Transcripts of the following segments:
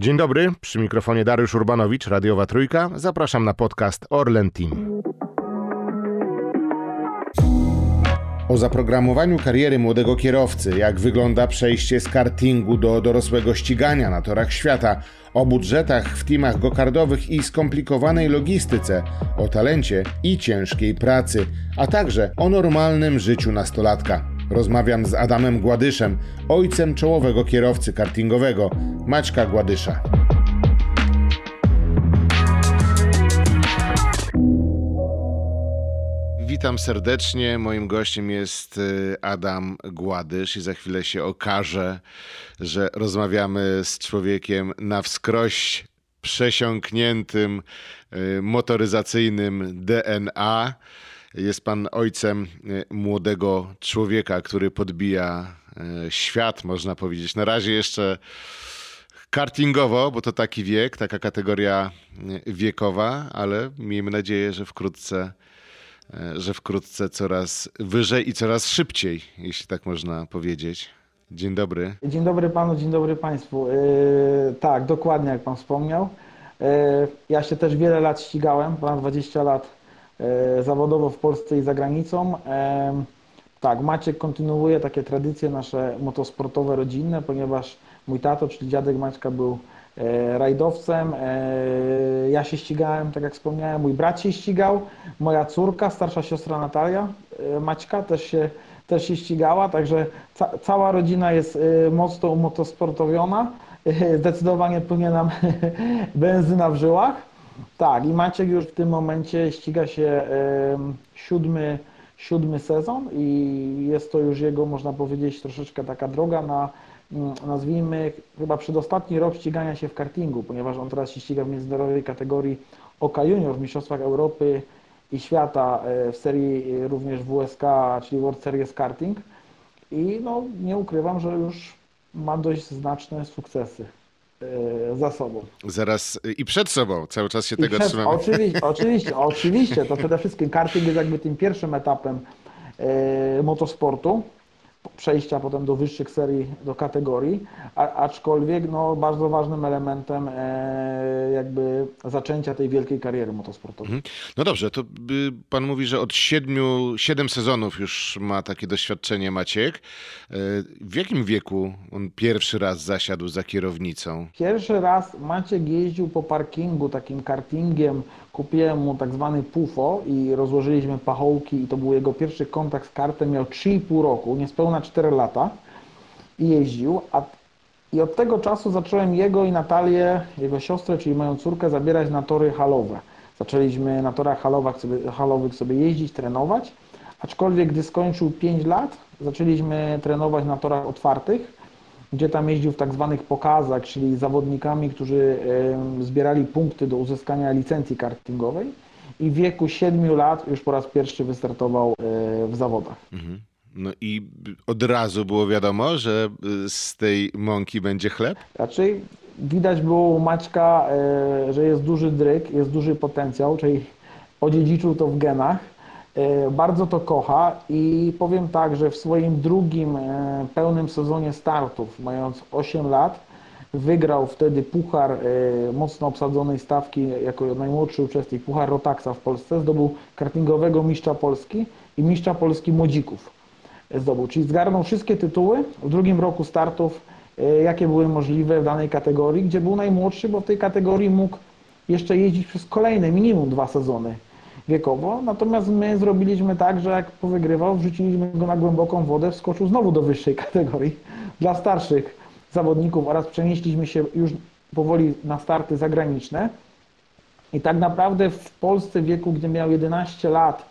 Dzień dobry, przy mikrofonie Dariusz Urbanowicz, Radiowa Trójka. Zapraszam na podcast Orlen Team. O zaprogramowaniu kariery młodego kierowcy, jak wygląda przejście z kartingu do dorosłego ścigania na torach świata, o budżetach w teamach gokardowych i skomplikowanej logistyce, o talencie i ciężkiej pracy, a także o normalnym życiu nastolatka. Rozmawiam z Adamem Gładyszem, ojcem czołowego kierowcy kartingowego Maćka Gładysza. Witam serdecznie. Moim gościem jest y, Adam Gładysz i za chwilę się okaże, że rozmawiamy z człowiekiem na wskroś przesiąkniętym y, motoryzacyjnym DNA. Jest pan ojcem y, młodego człowieka, który podbija świat, można powiedzieć. Na razie jeszcze kartingowo, bo to taki wiek, taka kategoria wiekowa, ale miejmy nadzieję, że wkrótce że wkrótce coraz wyżej i coraz szybciej, jeśli tak można powiedzieć. Dzień dobry. Dzień dobry panu, dzień dobry państwu. Yy, tak, dokładnie jak pan wspomniał. Yy, ja się też wiele lat ścigałem, ponad 20 lat zawodowo w Polsce i za granicą. Tak, Maciek kontynuuje takie tradycje nasze motosportowe, rodzinne, ponieważ mój tato, czyli dziadek Maćka był E, rajdowcem. E, ja się ścigałem, tak jak wspomniałem, mój brat się ścigał, moja córka, starsza siostra Natalia, e, Maćka też się, też się ścigała, także ca cała rodzina jest mocno motosportowiona. Zdecydowanie płynie nam benzyna w żyłach. Tak, i Maciek już w tym momencie ściga się siódmy, siódmy sezon i jest to już jego, można powiedzieć, troszeczkę taka droga na Mm, nazwijmy, chyba przedostatni rok ścigania się w kartingu, ponieważ on teraz się ściga w międzynarodowej kategorii OK Junior w Mistrzostwach Europy i Świata e, w serii e, również WSK, czyli World Series Karting. I no, nie ukrywam, że już ma dość znaczne sukcesy za sobą. Zaraz i przed sobą, cały czas się I tego przed, trzymamy. Oczywiście, oczywiście, oczywiście. To przede wszystkim karting jest jakby tym pierwszym etapem motosportu przejścia potem do wyższych serii, do kategorii, a, aczkolwiek no, bardzo ważnym elementem e, jakby zaczęcia tej wielkiej kariery motosportowej. Mhm. No dobrze, to pan mówi, że od siedmiu, siedem sezonów już ma takie doświadczenie Maciek. E, w jakim wieku on pierwszy raz zasiadł za kierownicą? Pierwszy raz Maciek jeździł po parkingu takim kartingiem kupiłem mu tak zwany PUFO i rozłożyliśmy pachołki i to był jego pierwszy kontakt z kartem, miał 3,5 roku, niespełna 4 lata i jeździł, a i od tego czasu zacząłem jego i Natalię, jego siostrę, czyli moją córkę, zabierać na tory halowe. Zaczęliśmy na torach halowych sobie, halowych sobie jeździć, trenować, aczkolwiek gdy skończył 5 lat, zaczęliśmy trenować na torach otwartych gdzie tam jeździł w tak zwanych pokazach, czyli zawodnikami, którzy zbierali punkty do uzyskania licencji kartingowej i w wieku 7 lat już po raz pierwszy wystartował e, w zawodach. Mhm. No i od razu było wiadomo, że y, z tej mąki będzie chleb? Raczej widać było u Maćka, e, że jest duży dryk, jest duży potencjał, czyli odziedziczył to w genach E, bardzo to kocha i powiem tak, że w swoim drugim pełnym sezonie startów, mając 8 lat, wygrał wtedy puchar mocno obsadzonej stawki jako najmłodszy uczestnik, puchar Rotaxa w Polsce, zdobył kartingowego mistrza Polski i mistrza Polski młodzików zdobył, czyli zgarnął wszystkie tytuły w drugim roku startów, jakie były możliwe w danej kategorii, gdzie był najmłodszy, bo w tej kategorii mógł jeszcze jeździć przez kolejne minimum dwa sezony wiekowo. Natomiast my zrobiliśmy tak, że jak powygrywał, wrzuciliśmy go na głęboką wodę, wskoczył znowu do wyższej kategorii dla starszych zawodników oraz przenieśliśmy się już powoli na starty zagraniczne. I tak naprawdę w Polsce w wieku, gdy miał 11 lat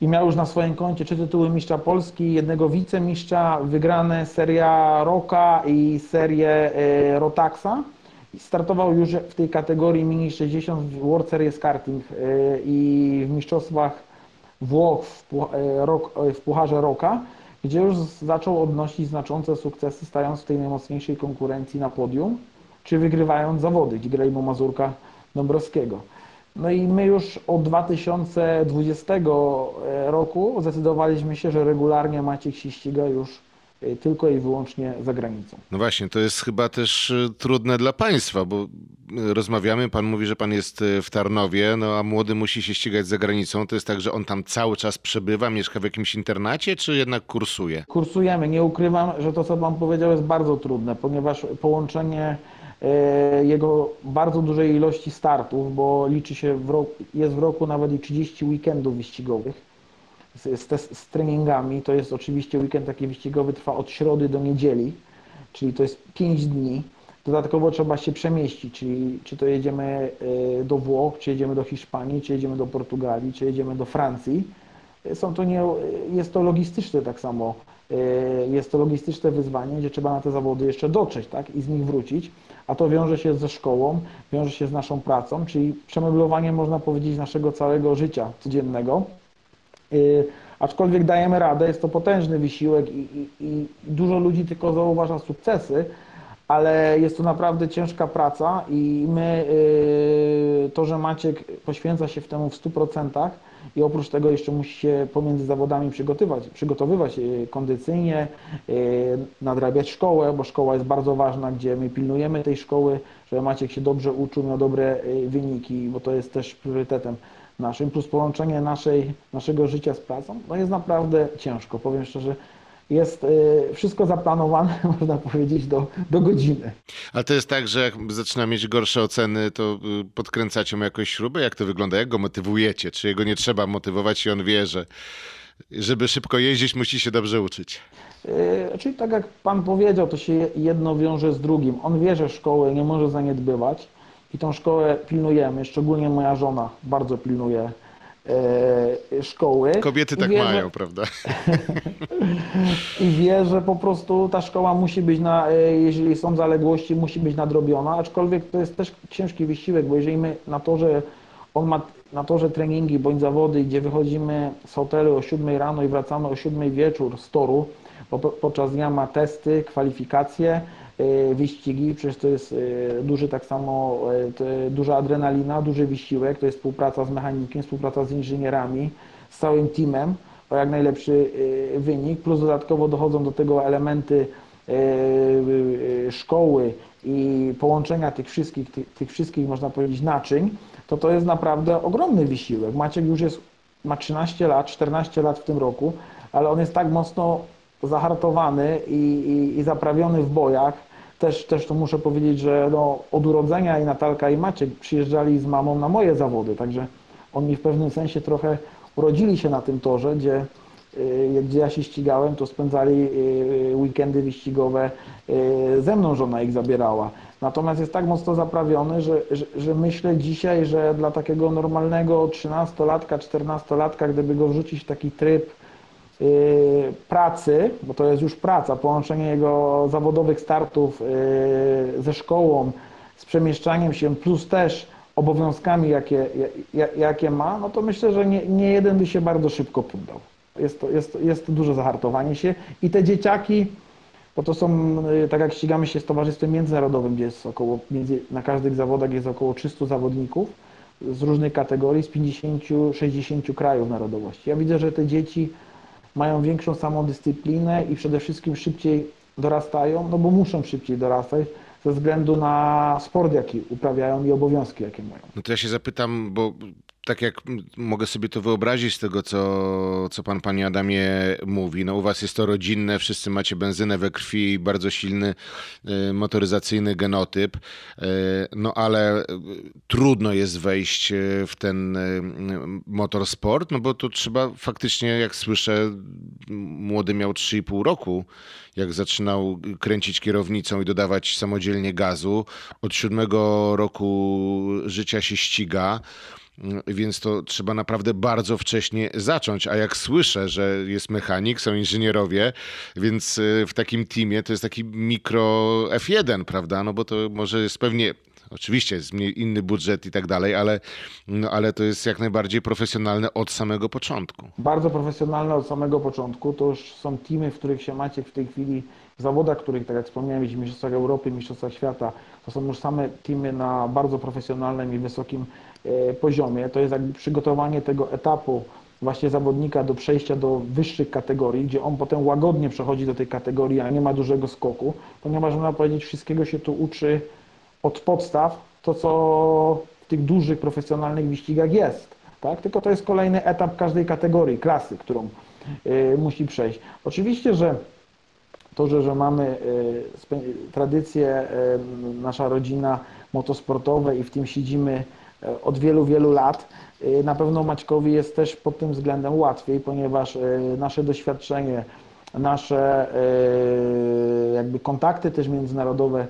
i miał już na swoim koncie trzy tytuły mistrza Polski, jednego wicemistrza, wygrane seria Roka i serię e, Rotaxa, Startował już w tej kategorii Mini 60 w World Series Karting e, i w mistrzostwach Włoch w, e, Pucharze Roka, gdzie już zaczął odnosić znaczące sukcesy, stając w tej najmocniejszej konkurencji na podium, czy wygrywając zawody Grejmu Mazurka Dąbrowskiego. No i my już od 2020 e, roku zdecydowaliśmy się, że regularnie Maciek się ściga już y, tylko i wyłącznie za granicą. No właśnie, to jest chyba też y, trudne dla państwa, bo rozmawiamy, pan mówi, że pan jest w Tarnowie, no a młody musi się ścigać za granicą. To jest tak, że on tam cały czas przebywa, mieszka w jakimś internacie, czy jednak kursuje? Kursujemy. Nie ukrywam, że to, co Pan powiedział, jest bardzo trudne, ponieważ połączenie e, jego bardzo dużej ilości startów, bo liczy się, w roku, jest w roku nawet i 30 weekendów wyścigowych z, z, te- z treningami. To jest oczywiście weekend taki wyścigowy, trwa od środy do niedzieli, czyli to jest 5 dni. Dodatkowo trzeba się przemieścić, czyli czy to jedziemy e, do Włoch, czy jedziemy do Hiszpanii, czy jedziemy do Portugalii, czy jedziemy do Francji. Są to nie, jest to logistyczne tak samo. E, Jest to logistyczne wyzwanie, gdzie trzeba na te zawody jeszcze dotrzeć tak, i z nich wrócić, a to wiąże się ze szkołą, wiąże się z naszą pracą, czyli przemeblowanie, można powiedzieć, naszego całego życia codziennego. Y, Aczkolwiek dajemy radę, jest to potężny wysiłek i, i, i dużo ludzi tylko zauważa sukcesy, ale jest to naprawdę ciężka praca i my, y, to, że Maciek poświęca się w temu w 100% i oprócz tego jeszcze musi się pomiędzy zawodami przygotowywać, przygotowywać y, kondycyjnie, y, nadrabiać szkołę, bo szkoła jest bardzo ważna, gdzie my pilnujemy tej szkoły, żeby Maciek się dobrze uczył, miał dobre y, wyniki, bo to jest też priorytetem naszym, plus połączenie naszej, naszego życia z pracą, no jest naprawdę ciężko, powiem szczerze. Jest y, wszystko zaplanowane, można powiedzieć, do, do godziny. Ale to jest tak, że jak zaczyna mieć gorsze oceny, to y, podkręcacie mu jakoś śrubę? Jak to wygląda? Jak go motywujecie? Czy jego nie trzeba motywować i on wie, że żeby szybko jeździć, musi się dobrze uczyć? Yy, Czyli tak jak Pan powiedział, to się jedno wiąże z drugim. On wie, że szkoły nie może zaniedbywać i tą szkołę pilnujemy, szczególnie moja żona bardzo pilnuje szkoły. Kobiety tak wie, że- mają, prawda? i wie, że po prostu ta szkoła musi być, na, e, jeżeli są zaległości, musi być nadrobiona, aczkolwiek to jest też ciężki wysiłek, bo jeżeli my na torze, on ma na torze treningi bądź zawody, gdzie wychodzimy z hotelu o 7 rano i wracamy o 7 wieczór z toru, bo po, podczas dnia ma testy, kwalifikacje, e, wyścigi, przecież to jest e, duży tak samo, e, duża adrenalina, duży wysiłek, to jest współpraca z mechanikiem, współpraca z inżynierami, z całym teamem o jak najlepszy wynik, plus dodatkowo dochodzą do tego elementy szkoły i połączenia tych wszystkich, tych, tych wszystkich, można powiedzieć, naczyń, to to jest naprawdę ogromny wysiłek. Maciek już jest, ma 13 lat, 14 lat w tym roku, ale on jest tak mocno zahartowany i, i, i zaprawiony w bojach, też, też to muszę powiedzieć, że no, od urodzenia i Natalka i Maciek przyjeżdżali z mamą na moje zawody, także oni w pewnym sensie trochę urodzili się na tym torze, gdzie, y, gdzie ja się ścigałem, to spędzali y, weekendy wyścigowe, y, ze mną żona ich zabierała. Natomiast jest tak mocno zaprawiony, że, że, że myślę dzisiaj, że dla takiego normalnego 13-latka, 14-latka, gdyby go wrzucić w taki tryb pracy, bo to jest już praca, połączenie jego zawodowych startów y, ze szkołą, z przemieszczaniem się, plus też obowiązkami, jakie, ja- jakie ma, no to myślę, że nie, nie jeden by się bardzo szybko poddał. Jest to, jest, jest to duże zahartowanie się i te dzieciaki, bo to są, y, tak jak ścigamy się z Towarzystwem Międzynarodowym, gdzie jest około, na każdych zawodach jest około 300 zawodników z różnych kategorii, z 50-60 krajów narodowości. Ja widzę, że te dzieci mają większą samodyscyplinę i przede wszystkim szybciej dorastają, no bo muszą szybciej dorastać ze względu na sport, jaki uprawiają i obowiązki, jakie mają. No to ja się zapytam, bo tak jak mogę sobie to wyobrazić z tego, co, co pan, panie Adamie mówi, no u was jest to rodzinne, wszyscy macie benzynę we krwi bardzo silny y, motoryzacyjny genotyp, y, no ale y, trudno jest wejść w ten motorsport, no bo to trzeba faktycznie, jak słyszę, młody miał 3,5 roku, jak zaczynał kręcić kierownicą i dodawać samodzielnie gazu. Od siódmego roku życia się ściga. Mm, Więc to trzeba naprawdę bardzo wcześnie zacząć. A jak słyszę, że jest mechanik, są inżynierowie, więc y, w takim teamie to jest taki mikro F1, prawda? No bo to może jest pewnie. Oczywiście jest inny budżet i tak dalej, ale, no, ale to jest jak najbardziej profesjonalne od samego początku. Bardzo profesjonalne od samego początku. To już są teamy, w których się Maciek w tej chwili, w zawodach, których, tak jak wspomniałem, w Mistrzostwach Europy, Mistrzostwach Świata, to są już same teamy na bardzo profesjonalnym i wysokim poziomie. To jest jakby przygotowanie tego etapu właśnie zawodnika do przejścia do wyższych kategorii, gdzie on potem łagodnie przechodzi do tej kategorii, a nie ma dużego skoku, ponieważ można powiedzieć, wszystkiego się tu uczy od podstaw, to co w tych dużych profesjonalnych wyścigach jest, tak? Tylko to jest kolejny etap każdej kategorii, klasy, którą y, musi przejść. Oczywiście, że to, że, że mamy y, tradycję, nasza rodzina motosportowe i w tym siedzimy od wielu, wielu lat, na pewno Maćkowi jest też pod tym względem łatwiej, ponieważ nasze doświadczenie, nasze jakby kontakty też międzynarodowe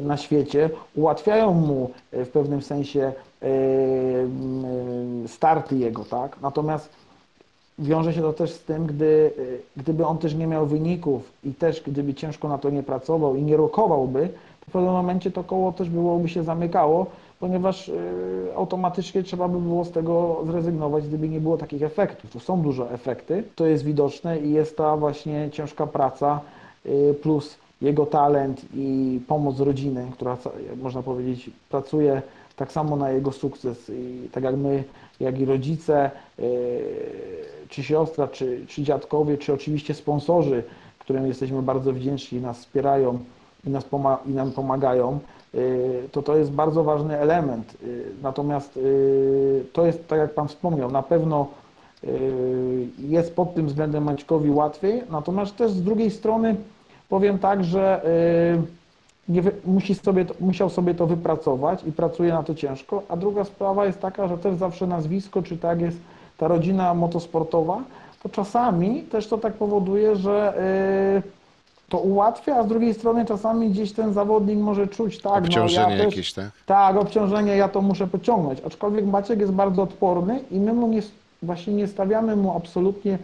na świecie ułatwiają mu w pewnym sensie starty jego, tak? Natomiast wiąże się to też z tym, gdy, gdyby on też nie miał wyników i też gdyby ciężko na to nie pracował i nie rokowałby, to w pewnym momencie to koło też byłoby się zamykało, ponieważ y, automatycznie trzeba by było z tego zrezygnować, gdyby nie było takich efektów. Tu są dużo efekty, to jest widoczne i jest ta właśnie ciężka praca y, plus jego talent i pomoc rodziny, która, można powiedzieć, pracuje tak samo na jego sukces. I tak jak my, jak i rodzice, czy siostra, czy, czy dziadkowie, czy oczywiście sponsorzy, którym jesteśmy bardzo wdzięczni, nas wspierają i, nas i nam pomagają, y, to to jest bardzo ważny element. Y, natomiast y, to jest, tak jak Pan wspomniał, na pewno jest pod tym względem Maćkowi łatwiej, natomiast też z drugiej strony powiem tak, że nie, musi sobie, musiał sobie to wypracować i pracuje na to ciężko, a druga sprawa jest taka, że też zawsze nazwisko, czy tak jest ta rodzina motosportowa, to czasami też to tak powoduje, że to ułatwia, a z drugiej strony czasami gdzieś ten zawodnik może czuć, tak, obciążenie no ja też, jakieś, tak? Tak, obciążenie, ja to muszę pociągnąć. Aczkolwiek Maciek jest bardzo odporny i my mu nie, właśnie nie stawiamy mu absolutnie,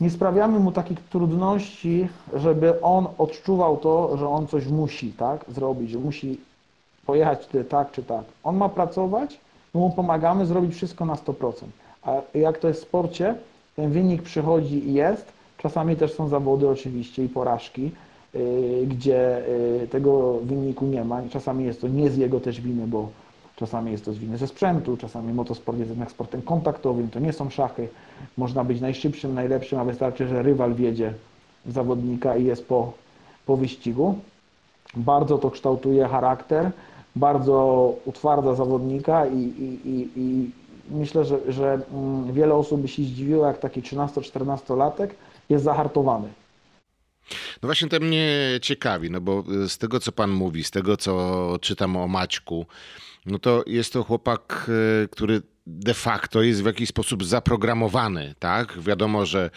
nie sprawiamy mu takich trudności, żeby on odczuwał to, że on coś musi, tak, zrobić, że musi pojechać tyle tak czy tak. On ma pracować, my mu pomagamy zrobić wszystko na 100%. A jak to jest w sporcie, ten wynik przychodzi i jest. Czasami też są zawody oczywiście i porażki, yy, gdzie yy, tego wyniku nie ma. Czasami jest to nie z jego też winy, bo czasami jest to z winy ze sprzętu, czasami motosport jest jednak sportem kontaktowym, to nie są szachy. Można być najszybszym, najlepszym, a wystarczy, że rywal wiedzie zawodnika i jest po, po wyścigu. Bardzo to kształtuje charakter, bardzo utwardza zawodnika i, i, i, i myślę, że, że mm, wiele osób by się zdziwiło, jak taki 13-14-latek jest zahartowany. No właśnie to mnie ciekawi, no bo z tego co pan mówi, z tego co czytam o Maćku, no to jest to chłopak, e, który de facto jest w jakiś sposób zaprogramowany, tak? Wiadomo, że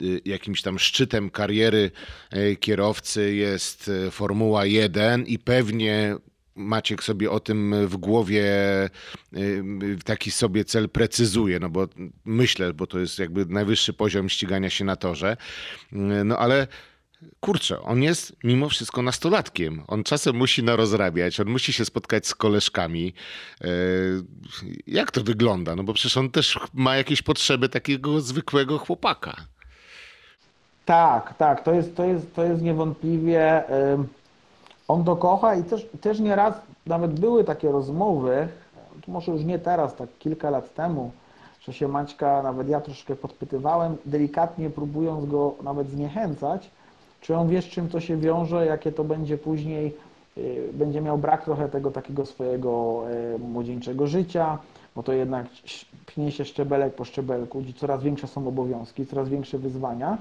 e, jakimś tam szczytem kariery e, kierowcy jest Formuła 1 i pewnie Maciek sobie o tym w głowie y, taki sobie cel precyzuje, no bo myślę, bo to jest jakby najwyższy poziom ścigania się na torze. Y, no ale kurczę, on jest mimo wszystko nastolatkiem. On czasem musi narozrabiać, on musi się spotkać z koleżkami. Y, jak to wygląda? No bo przecież on też ma jakieś potrzeby takiego zwykłego chłopaka. Tak, tak, to jest, to jest, to jest niewątpliwie on to kocha i też, też nieraz nawet były takie rozmowy, może już nie teraz, tak kilka lat temu, że się Maćka, nawet ja troszkę podpytywałem, delikatnie próbując go nawet zniechęcać, czy on wie, z czym to się wiąże, jakie to będzie później, y, będzie miał brak trochę tego takiego swojego y, młodzieńczego życia, bo to jednak pnie się szczebelek po szczebelku, gdzie coraz większe są obowiązki, coraz większe wyzwania.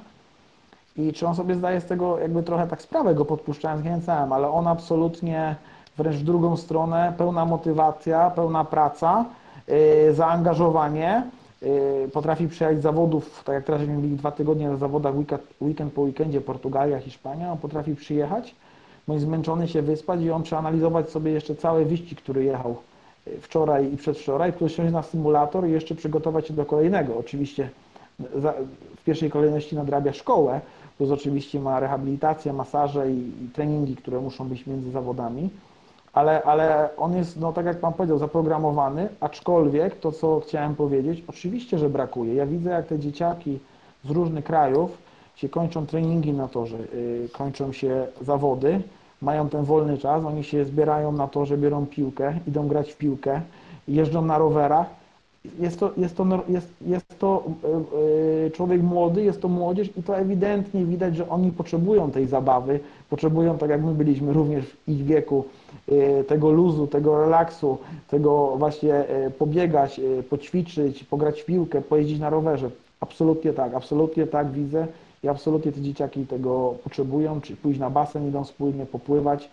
I czy on sobie zdaje z tego jakby trochę tak sprawę, go podpuszczając, zniechęcałem, ale on absolutnie wręcz w drugą stronę, pełna motywacja, pełna praca, yy, zaangażowanie, yy, potrafi przyjechać z zawodów, tak jak teraz mieli dwa tygodnie na zawodach, weekend, weekend po weekendzie, Portugalia, Hiszpania, on potrafi przyjechać, bądź zmęczony się wyspać i on przeanalizować sobie jeszcze cały wyścig, który jechał y, wczoraj i przedwczoraj, plus siąść na symulator i jeszcze przygotować się do kolejnego. Oczywiście w pierwszej kolejności nadrabia szkołę, plus oczywiście ma rehabilitację, masaże i, i treningi, które muszą być między zawodami, ale, ale on jest, no tak jak Pan powiedział, zaprogramowany, aczkolwiek to, co chciałem powiedzieć, oczywiście, że brakuje. Ja widzę, jak te dzieciaki z różnych krajów się kończą treningi na torze, yy, kończą się zawody, mają ten wolny czas, oni się zbierają na torze, biorą piłkę, idą grać w piłkę, jeżdżą na rowerach jest to, jest to, jest, jest to e, e, człowiek młody, jest to młodzież i to ewidentnie widać, że oni potrzebują tej zabawy, potrzebują, tak jak my byliśmy również w ich wieku, e, tego luzu, tego relaksu, tego właśnie pobiegać, poćwiczyć, pograć w piłkę, pojeździć na rowerze. Absolutnie tak, absolutnie tak widzę i absolutnie te dzieciaki tego potrzebują, czy pójść na basen, idą wspólnie popływać,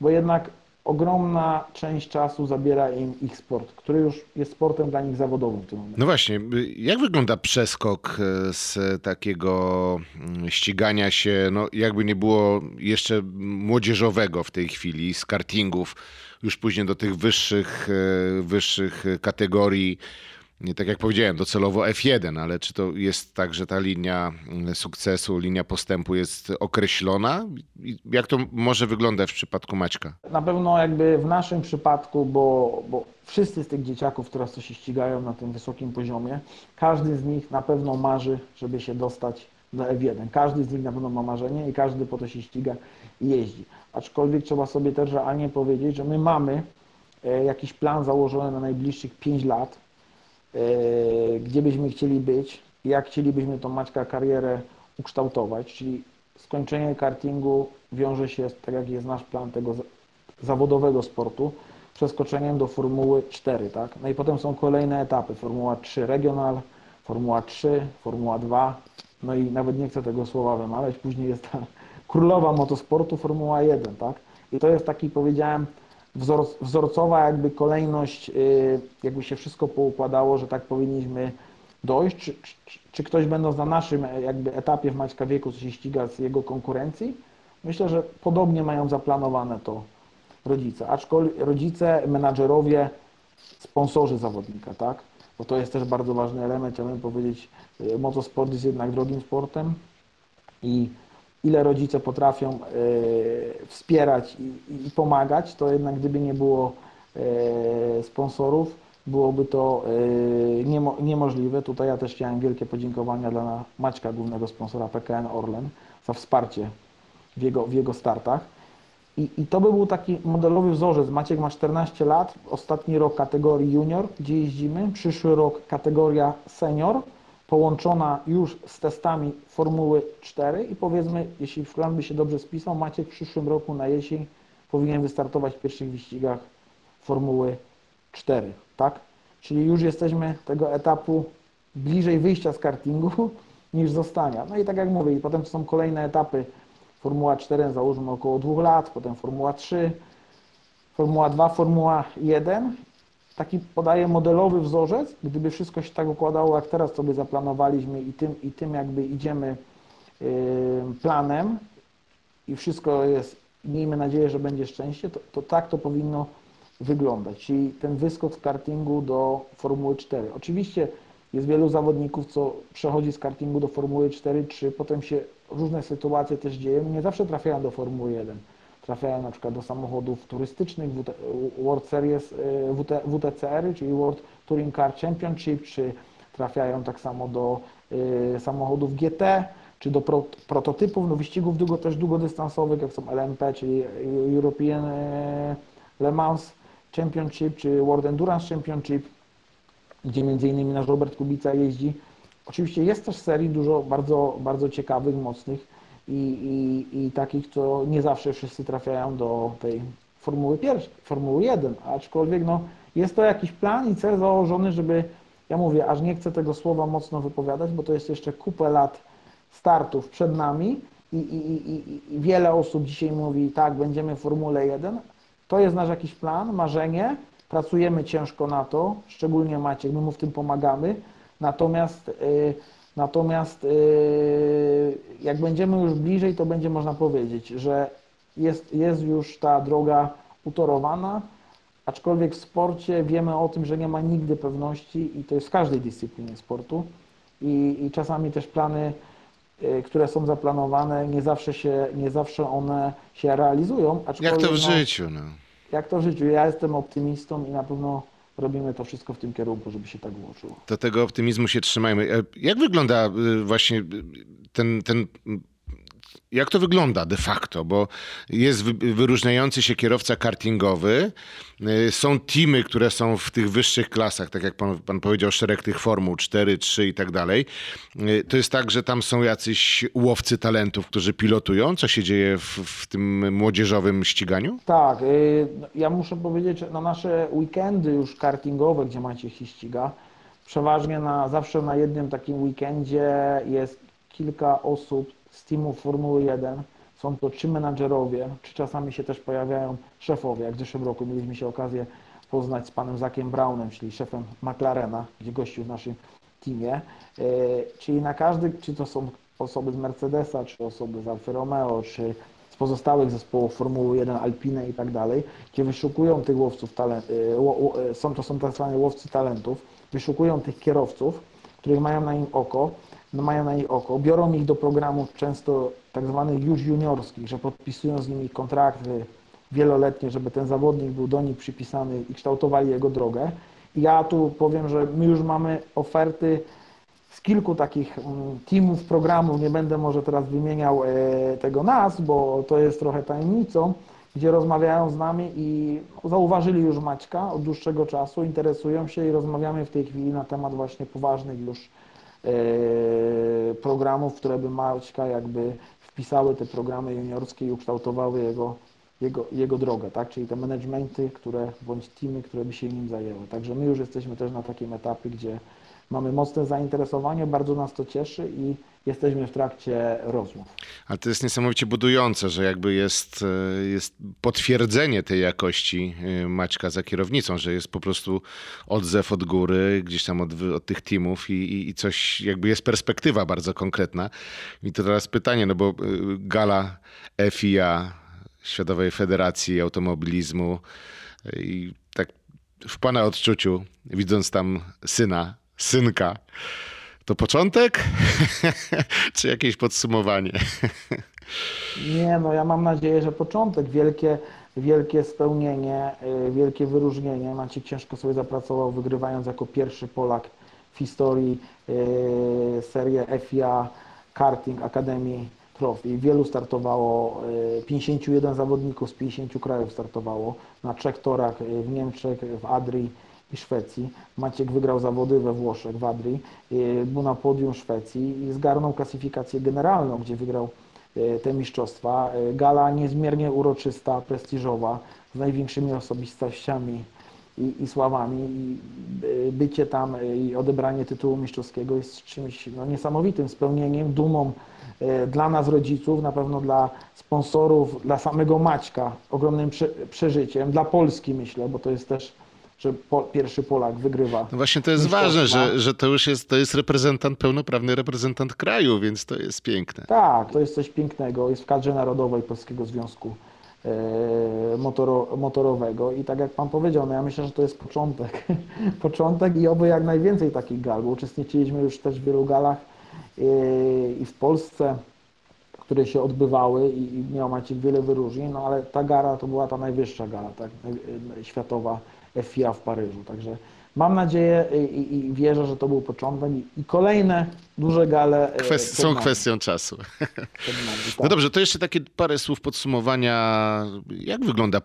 bo jednak ogromna część czasu zabiera im ich sport, który już jest sportem dla nich zawodowym w tym momencie. No właśnie, jak wygląda przeskok e, z takiego mm, ścigania się, no jakby nie było jeszcze młodzieżowego w tej chwili, z kartingów, już później do tych wyższych, e, wyższych kategorii nie tak jak powiedziałem, docelowo F1, ale czy to jest tak, że ta linia mm, sukcesu, linia postępu jest określona? Jak to może wyglądać w przypadku Maćka? Na pewno jakby w naszym przypadku, bo, bo wszyscy z tych dzieciaków, które co się ścigają na tym wysokim poziomie, każdy z nich na pewno marzy, żeby się dostać do F1. Każdy z nich na pewno ma marzenie i każdy po to się ściga i jeździ. Aczkolwiek trzeba sobie też realnie powiedzieć, że my mamy e, jakiś plan założony na najbliższych 5 lat, gdzie byśmy chcieli być, jak chcielibyśmy tą Maćka karierę ukształtować, czyli skończenie kartingu wiąże się, tak jak jest nasz plan tego zawodowego sportu, przeskoczeniem do Formuły 4, tak? No i potem są kolejne etapy, Formuła 3 Regional, Formuła 3, Formuła 2, no i nawet nie chcę tego słowa wymawiać, później jest ta królowa motosportu, Formuła 1, tak? I to jest taki, powiedziałem, wzor, wzorcowa jakby kolejność, y, jakby się wszystko poukładało, że tak powinniśmy dojść, czy, czy, czy ktoś będąc na naszym e, jakby etapie w Maćka wieku, się ściga z jego konkurencji, myślę, że podobnie mają zaplanowane to rodzice, aczkolwiek rodzice, menadżerowie, sponsorzy zawodnika, tak? Bo to jest też bardzo ważny element, chciałbym powiedzieć, y, motosport jest jednak drogim sportem i ile rodzice potrafią e, wspierać i, pomagać, to jednak gdyby nie było e, sponsorów, byłoby to e, niemożliwe. Tutaj ja też chciałem wielkie podziękowania dla Maćka, głównego sponsora PKN Orlen, za wsparcie w jego, w jego startach. I, I to by był taki modelowy wzorzec. Maciek ma 14 lat, ostatni rok kategorii junior, gdzie jeździmy, przyszły rok kategoria senior, połączona już z testami Formuły 4 i powiedzmy, jeśli plan by się dobrze spisał, Maciek w przyszłym roku na jesień powinien wystartować w pierwszych wyścigach Formuły 4, tak? Czyli już jesteśmy tego etapu bliżej wyjścia z kartingu niż zostania. No i tak jak mówię, i potem są kolejne etapy. Formuła 4 załóżmy około dwóch lat, potem Formuła 3, Formuła 2, Formuła 1 taki podaję modelowy wzorzec, gdyby wszystko się tak układało, jak teraz sobie zaplanowaliśmy i tym, i tym jakby idziemy planem i wszystko jest, miejmy nadzieję, że będzie szczęście, to, to tak to powinno wyglądać. Czyli ten wyskok z kartingu do Formuły 4. Oczywiście jest wielu zawodników, co przechodzi z kartingu do Formuły 4, 3, potem się różne sytuacje też dzieją, nie zawsze trafiają do Formuły 1 trafiają na przykład do samochodów turystycznych, World Series, e, WTCR, czyli World Touring Car Championship, czy trafiają tak samo do e, samochodów GT, czy do pro, prototypów, no wyścigów długo, też długodystansowych, jak są LMP, czyli European e, Le Mans Championship, czy World Endurance Championship, gdzie między innymi nasz Robert Kubica jeździ. Oczywiście jest też serii dużo bardzo, bardzo ciekawych, mocnych, i, i, i takich, co nie zawsze wszyscy trafiają do tej Formuły pierwszej, Formuły 1, aczkolwiek no, jest to jakiś plan i cel założony, żeby, ja mówię, aż nie chcę tego słowa mocno wypowiadać, bo to jest jeszcze kupę lat startów przed nami i, i, i, i wiele osób dzisiaj mówi, tak, będziemy w Formule 1. To jest nasz jakiś plan, marzenie, pracujemy ciężko na to, szczególnie Maciek, my mu w tym pomagamy, natomiast yy, Natomiast y, jak będziemy już bliżej, to będzie można powiedzieć, że jest, jest już ta droga utorowana, aczkolwiek w sporcie wiemy o tym, że nie ma nigdy pewności i to jest w każdej dyscyplinie sportu i, i czasami też plany, y, które są zaplanowane, nie zawsze, się, nie zawsze one się realizują. Jak to w no, życiu. No. Jak to w życiu. Ja jestem optymistą i na pewno robimy to wszystko w tym kierunku, żeby się tak ułożyło. Do tego optymizmu się trzymajmy. E, jak wygląda e, właśnie ten, ten jak to wygląda de facto? Bo jest wyróżniający się kierowca kartingowy, y, są teamy, które są w tych wyższych klasach, tak jak pan, pan powiedział, szereg tych formuł 4, 3 i tak dalej. Y, to jest tak, że tam są jacyś łowcy talentów, którzy pilotują? Co się dzieje w, w tym młodzieżowym ściganiu? Tak, y, no, ja muszę powiedzieć, że na nasze weekendy już kartingowe, gdzie macie się ściga, przeważnie na, zawsze na jednym takim weekendzie jest kilka osób z teamu Formuły 1. Są to czy menadżerowie, czy czasami się też pojawiają szefowie. Jak w zeszłym roku mieliśmy się okazję poznać z panem Zakiem Brownem, czyli szefem McLarena, gdzie gościł w naszym teamie. E, czyli na każdy, czy to są osoby z Mercedesa, czy osoby z Alfa Romeo, czy z pozostałych zespołów Formuły 1, Alpine i tak dalej, gdzie wyszukują tych łowców talentów, e, e, są to są tak zwane łowcy talentów, wyszukują tych kierowców, których mają na nim oko, no mają na nich oko, biorą ich do programów często tak zwanych już juniorskich, że podpisują z nimi kontrakty wieloletnie, żeby ten zawodnik był do nich przypisany i kształtowali jego drogę. I ja tu powiem, że my już mamy oferty z kilku takich mm, teamów, programów, nie będę może teraz wymieniał e, tego nazw, bo to jest trochę tajemnicą, gdzie rozmawiają z nami i zauważyli już Maćka od dłuższego czasu, interesują się i rozmawiamy w tej chwili na temat właśnie poważnych już programów, które by Maćka jakby wpisały te programy juniorskie i ukształtowały jego, jego, jego drogę, tak? czyli te managementy, które, bądź teamy, które by się nim zajęły. Także my już jesteśmy też na takim etapie, gdzie mamy mocne zainteresowanie, bardzo nas to cieszy i jesteśmy w trakcie rozmów. Ale to jest niesamowicie budujące, że jakby jest, e, jest potwierdzenie tej jakości e, Maćka za kierownicą, że jest po prostu odzew od góry, gdzieś tam od, od tych teamów i, i, i coś, jakby jest perspektywa bardzo konkretna. I to teraz pytanie, no bo e, gala FIA, Światowej Federacji Automobilizmu i tak w pana odczuciu, widząc tam syna, synka, to początek? Czy jakieś podsumowanie? Nie, no ja mam nadzieję, że początek, wielkie, wielkie spełnienie, y, wielkie wyróżnienie. Maciek ciężko sobie zapracował, wygrywając jako pierwszy Polak w historii y, serię FIA Karting Academy Trophy. Wielu startowało, 51 y, zawodników z 50 krajów startowało na trzech torach w Niemczech, w Adrii, i Szwecji. Maciek wygrał zawody we Włoszech, w Adrii, był na podium Szwecji i zgarnął klasyfikację generalną, gdzie wygrał e, te mistrzostwa. E, gala niezmiernie uroczysta, prestiżowa, z największymi osobistościami i, i sławami. I e, bycie tam i odebranie tytułu mistrzowskiego jest czymś no, niesamowitym spełnieniem, dumą dla nas rodziców, na pewno dla sponsorów, dla samego Maćka, ogromnym przeżyciem, dla Polski myślę, bo to jest też że po, pierwszy Polak wygrywa. No właśnie to jest ważne, że, że to już jest, to jest reprezentant, pełnoprawny reprezentant kraju, więc to jest piękne. Tak, to jest coś pięknego. Jest w kadrze narodowej Polskiego Związku e, motoro, Motorowego i tak jak Pan powiedział, no ja myślę, że to jest początek. początek i oby jak najwięcej takich gal, bo uczestniczyliśmy już też w wielu galach e, i w Polsce, które się odbywały i, i miał Maciek wiele wyróżnień, no ale ta gara to była ta najwyższa gala, tak, światowa FIA w Paryżu. Także mam nadzieję i, i wierzę, że to był początek i, kolejne duże gale. E, Kwest są kwestią czasu. Tak. No dobrze, to jeszcze takie parę słów podsumowania. Jak wygląda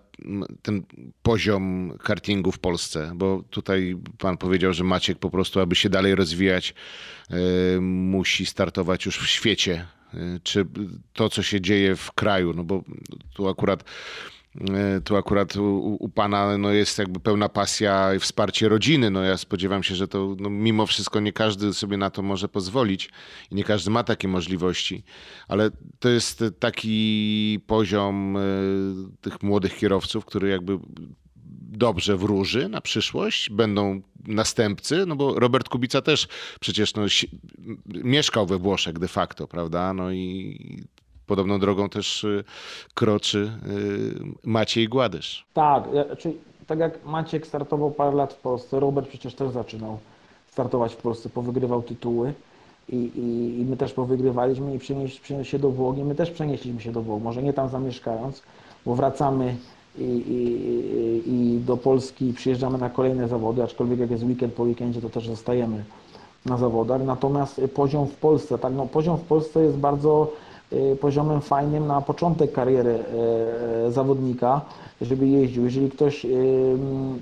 ten poziom kartingu w Polsce? Bo tutaj pan powiedział, że Maciek po prostu, aby się dalej rozwijać, e, musi startować już w świecie. E, czy to, co się dzieje w kraju, no bo tu akurat tu akurat u, u, pana no jest jakby pełna pasja i wsparcie rodziny. No ja spodziewam się, że to no mimo wszystko nie każdy sobie na to może pozwolić i nie każdy ma takie możliwości, ale to jest taki poziom y, tych młodych kierowców, który jakby dobrze wróży na przyszłość, będą następcy, no bo Robert Kubica też przecież no, mieszkał we Włoszech de facto, prawda? No i podobną drogą też y, kroczy y, Maciej Gładysz. Tak, czyli tak jak Maciek startował parę lat w Polsce, Robert przecież też zaczynał startować w Polsce, powygrywał tytuły i, i, i my też powygrywaliśmy i przenieśli, przenieśli się do Włoch i my też przenieśliśmy się do Włoch, może nie tam zamieszkając, bo wracamy i, i, i do Polski przyjeżdżamy na kolejne zawody, aczkolwiek jak jest weekend po weekendzie, to też zostajemy na zawodach. Natomiast poziom w Polsce, tak, no poziom w Polsce jest bardzo poziomem fajnym na początek kariery y, zawodnika, żeby jeździł. Jeżeli ktoś, y,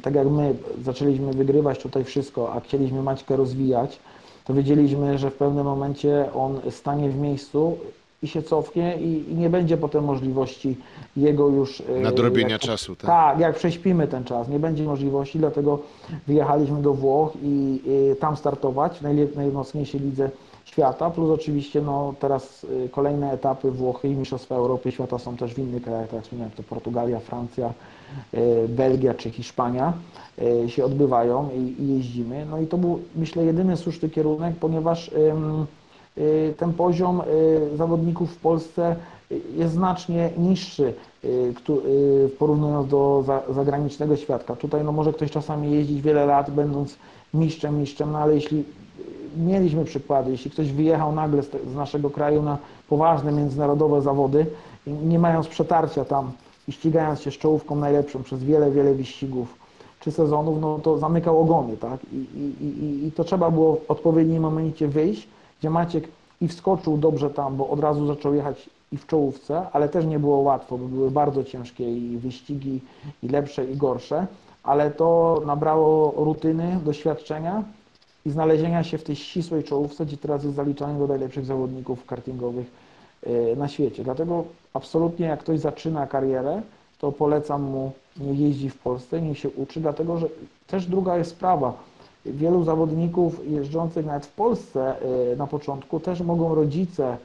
tak jak my, zaczęliśmy wygrywać tutaj wszystko, a chcieliśmy Maćkę rozwijać, to wiedzieliśmy, że w pewnym momencie on stanie w miejscu i się cofnie i, i nie będzie potem możliwości jego już... y, Nadrobienia jak- czasu, tak? tak, jak prześpimy ten czas, nie będzie możliwości, dlatego wyjechaliśmy do Włoch i, i tam startować w najmocniejszej lidze świata, plus oczywiście no, teraz y, kolejne etapy Włochy i Mistrzostwa Europy Świata są też w innych krajach, tak jak wspomniałem, to Portugalia, Francja, y, Belgia czy Hiszpania y, się odbywają i, i jeździmy. No i to był myślę jedyny słuszny kierunek, ponieważ ten poziom zawodników w Polsce jest znacznie niższy, porównując do za- zagranicznego świadka. Tutaj no, może ktoś czasami jeździć wiele lat, będąc mistrzem, mistrzem, no ale jeśli mieliśmy przykłady, jeśli ktoś wyjechał nagle z, z naszego kraju na poważne międzynarodowe zawody, nie mając przetarcia tam i ścigając się z czołówką najlepszą przez wiele, wiele wyścigów czy sezonów, no to zamykał ogony, tak? I, i, i, I to trzeba było w odpowiednim momencie wyjść, gdzie Maciek i wskoczył dobrze tam, bo od razu zaczął jechać i w czołówce, ale też nie było łatwo, bo były bardzo ciężkie i wyścigi, i lepsze, i gorsze, ale to nabrało rutyny, doświadczenia i znalezienia się w tej ścisłej czołówce, gdzie teraz jest zaliczany do najlepszych zawodników kartingowych e, na świecie. Dlatego absolutnie jak ktoś zaczyna karierę, to polecam mu nie jeździ w Polsce, nie się uczy, dlatego że też druga jest sprawa. Wielu zawodników jeżdżących nawet w Polsce e, na początku też mogą rodzice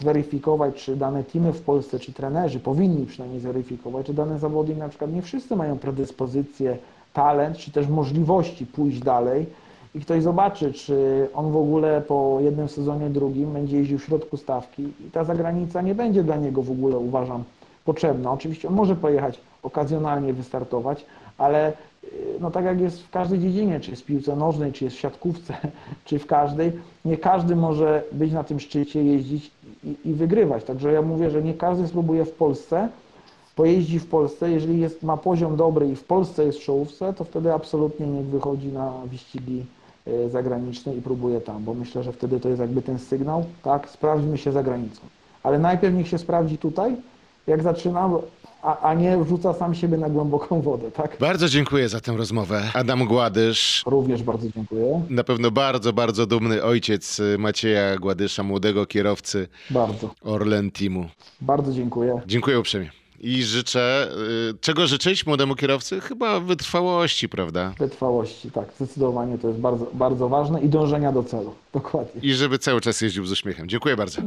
zweryfikować, czy dane teamy w Polsce, czy trenerzy powinni przynajmniej zweryfikować, czy dany zawodnik na przykład nie wszyscy mają predyspozycję, talent, czy też możliwości pójść dalej i ktoś zobaczy, czy on w ogóle po jednym sezonie, drugim będzie jeździł w środku stawki i ta zagranica nie będzie dla niego w ogóle, uważam, potrzebna. Oczywiście on może pojechać okazjonalnie wystartować, ale y, no tak jak jest w każdej dziedzinie, czy jest w piłce nożnej, czy jest w siatkówce, czy w każdej, nie każdy może być na tym szczycie, jeździć i, i wygrywać. Także ja mówię, że nie każdy spróbuje w Polsce, pojeździ w Polsce, jeżeli jest, ma poziom dobry i w Polsce jest w czołówce, to wtedy absolutnie niech wychodzi na wyścigi y, zagraniczne i próbuje tam, bo myślę, że wtedy to jest jakby ten sygnał, tak, sprawdźmy się za granicą. Ale najpierw niech się sprawdzi tutaj, jak zaczyna, a, a nie wrzuca sam siebie na głęboką wodę, tak? Bardzo dziękuję za tę rozmowę. Adam Gładysz, Również bardzo dziękuję. na pewno bardzo, bardzo dumny ojciec Macieja Gładysza, młodego kierowcy Bardzo, Orlen Teamu. bardzo dziękuję. Dziękuję uprzejmie. I życzę, y, czego życzyć młodemu kierowcy? Chyba wytrwałości, prawda? Wytrwałości, tak, zdecydowanie to jest bardzo, bardzo ważne i dążenia do celu, dokładnie. I żeby cały czas jeździł z uśmiechem. Dziękuję bardzo.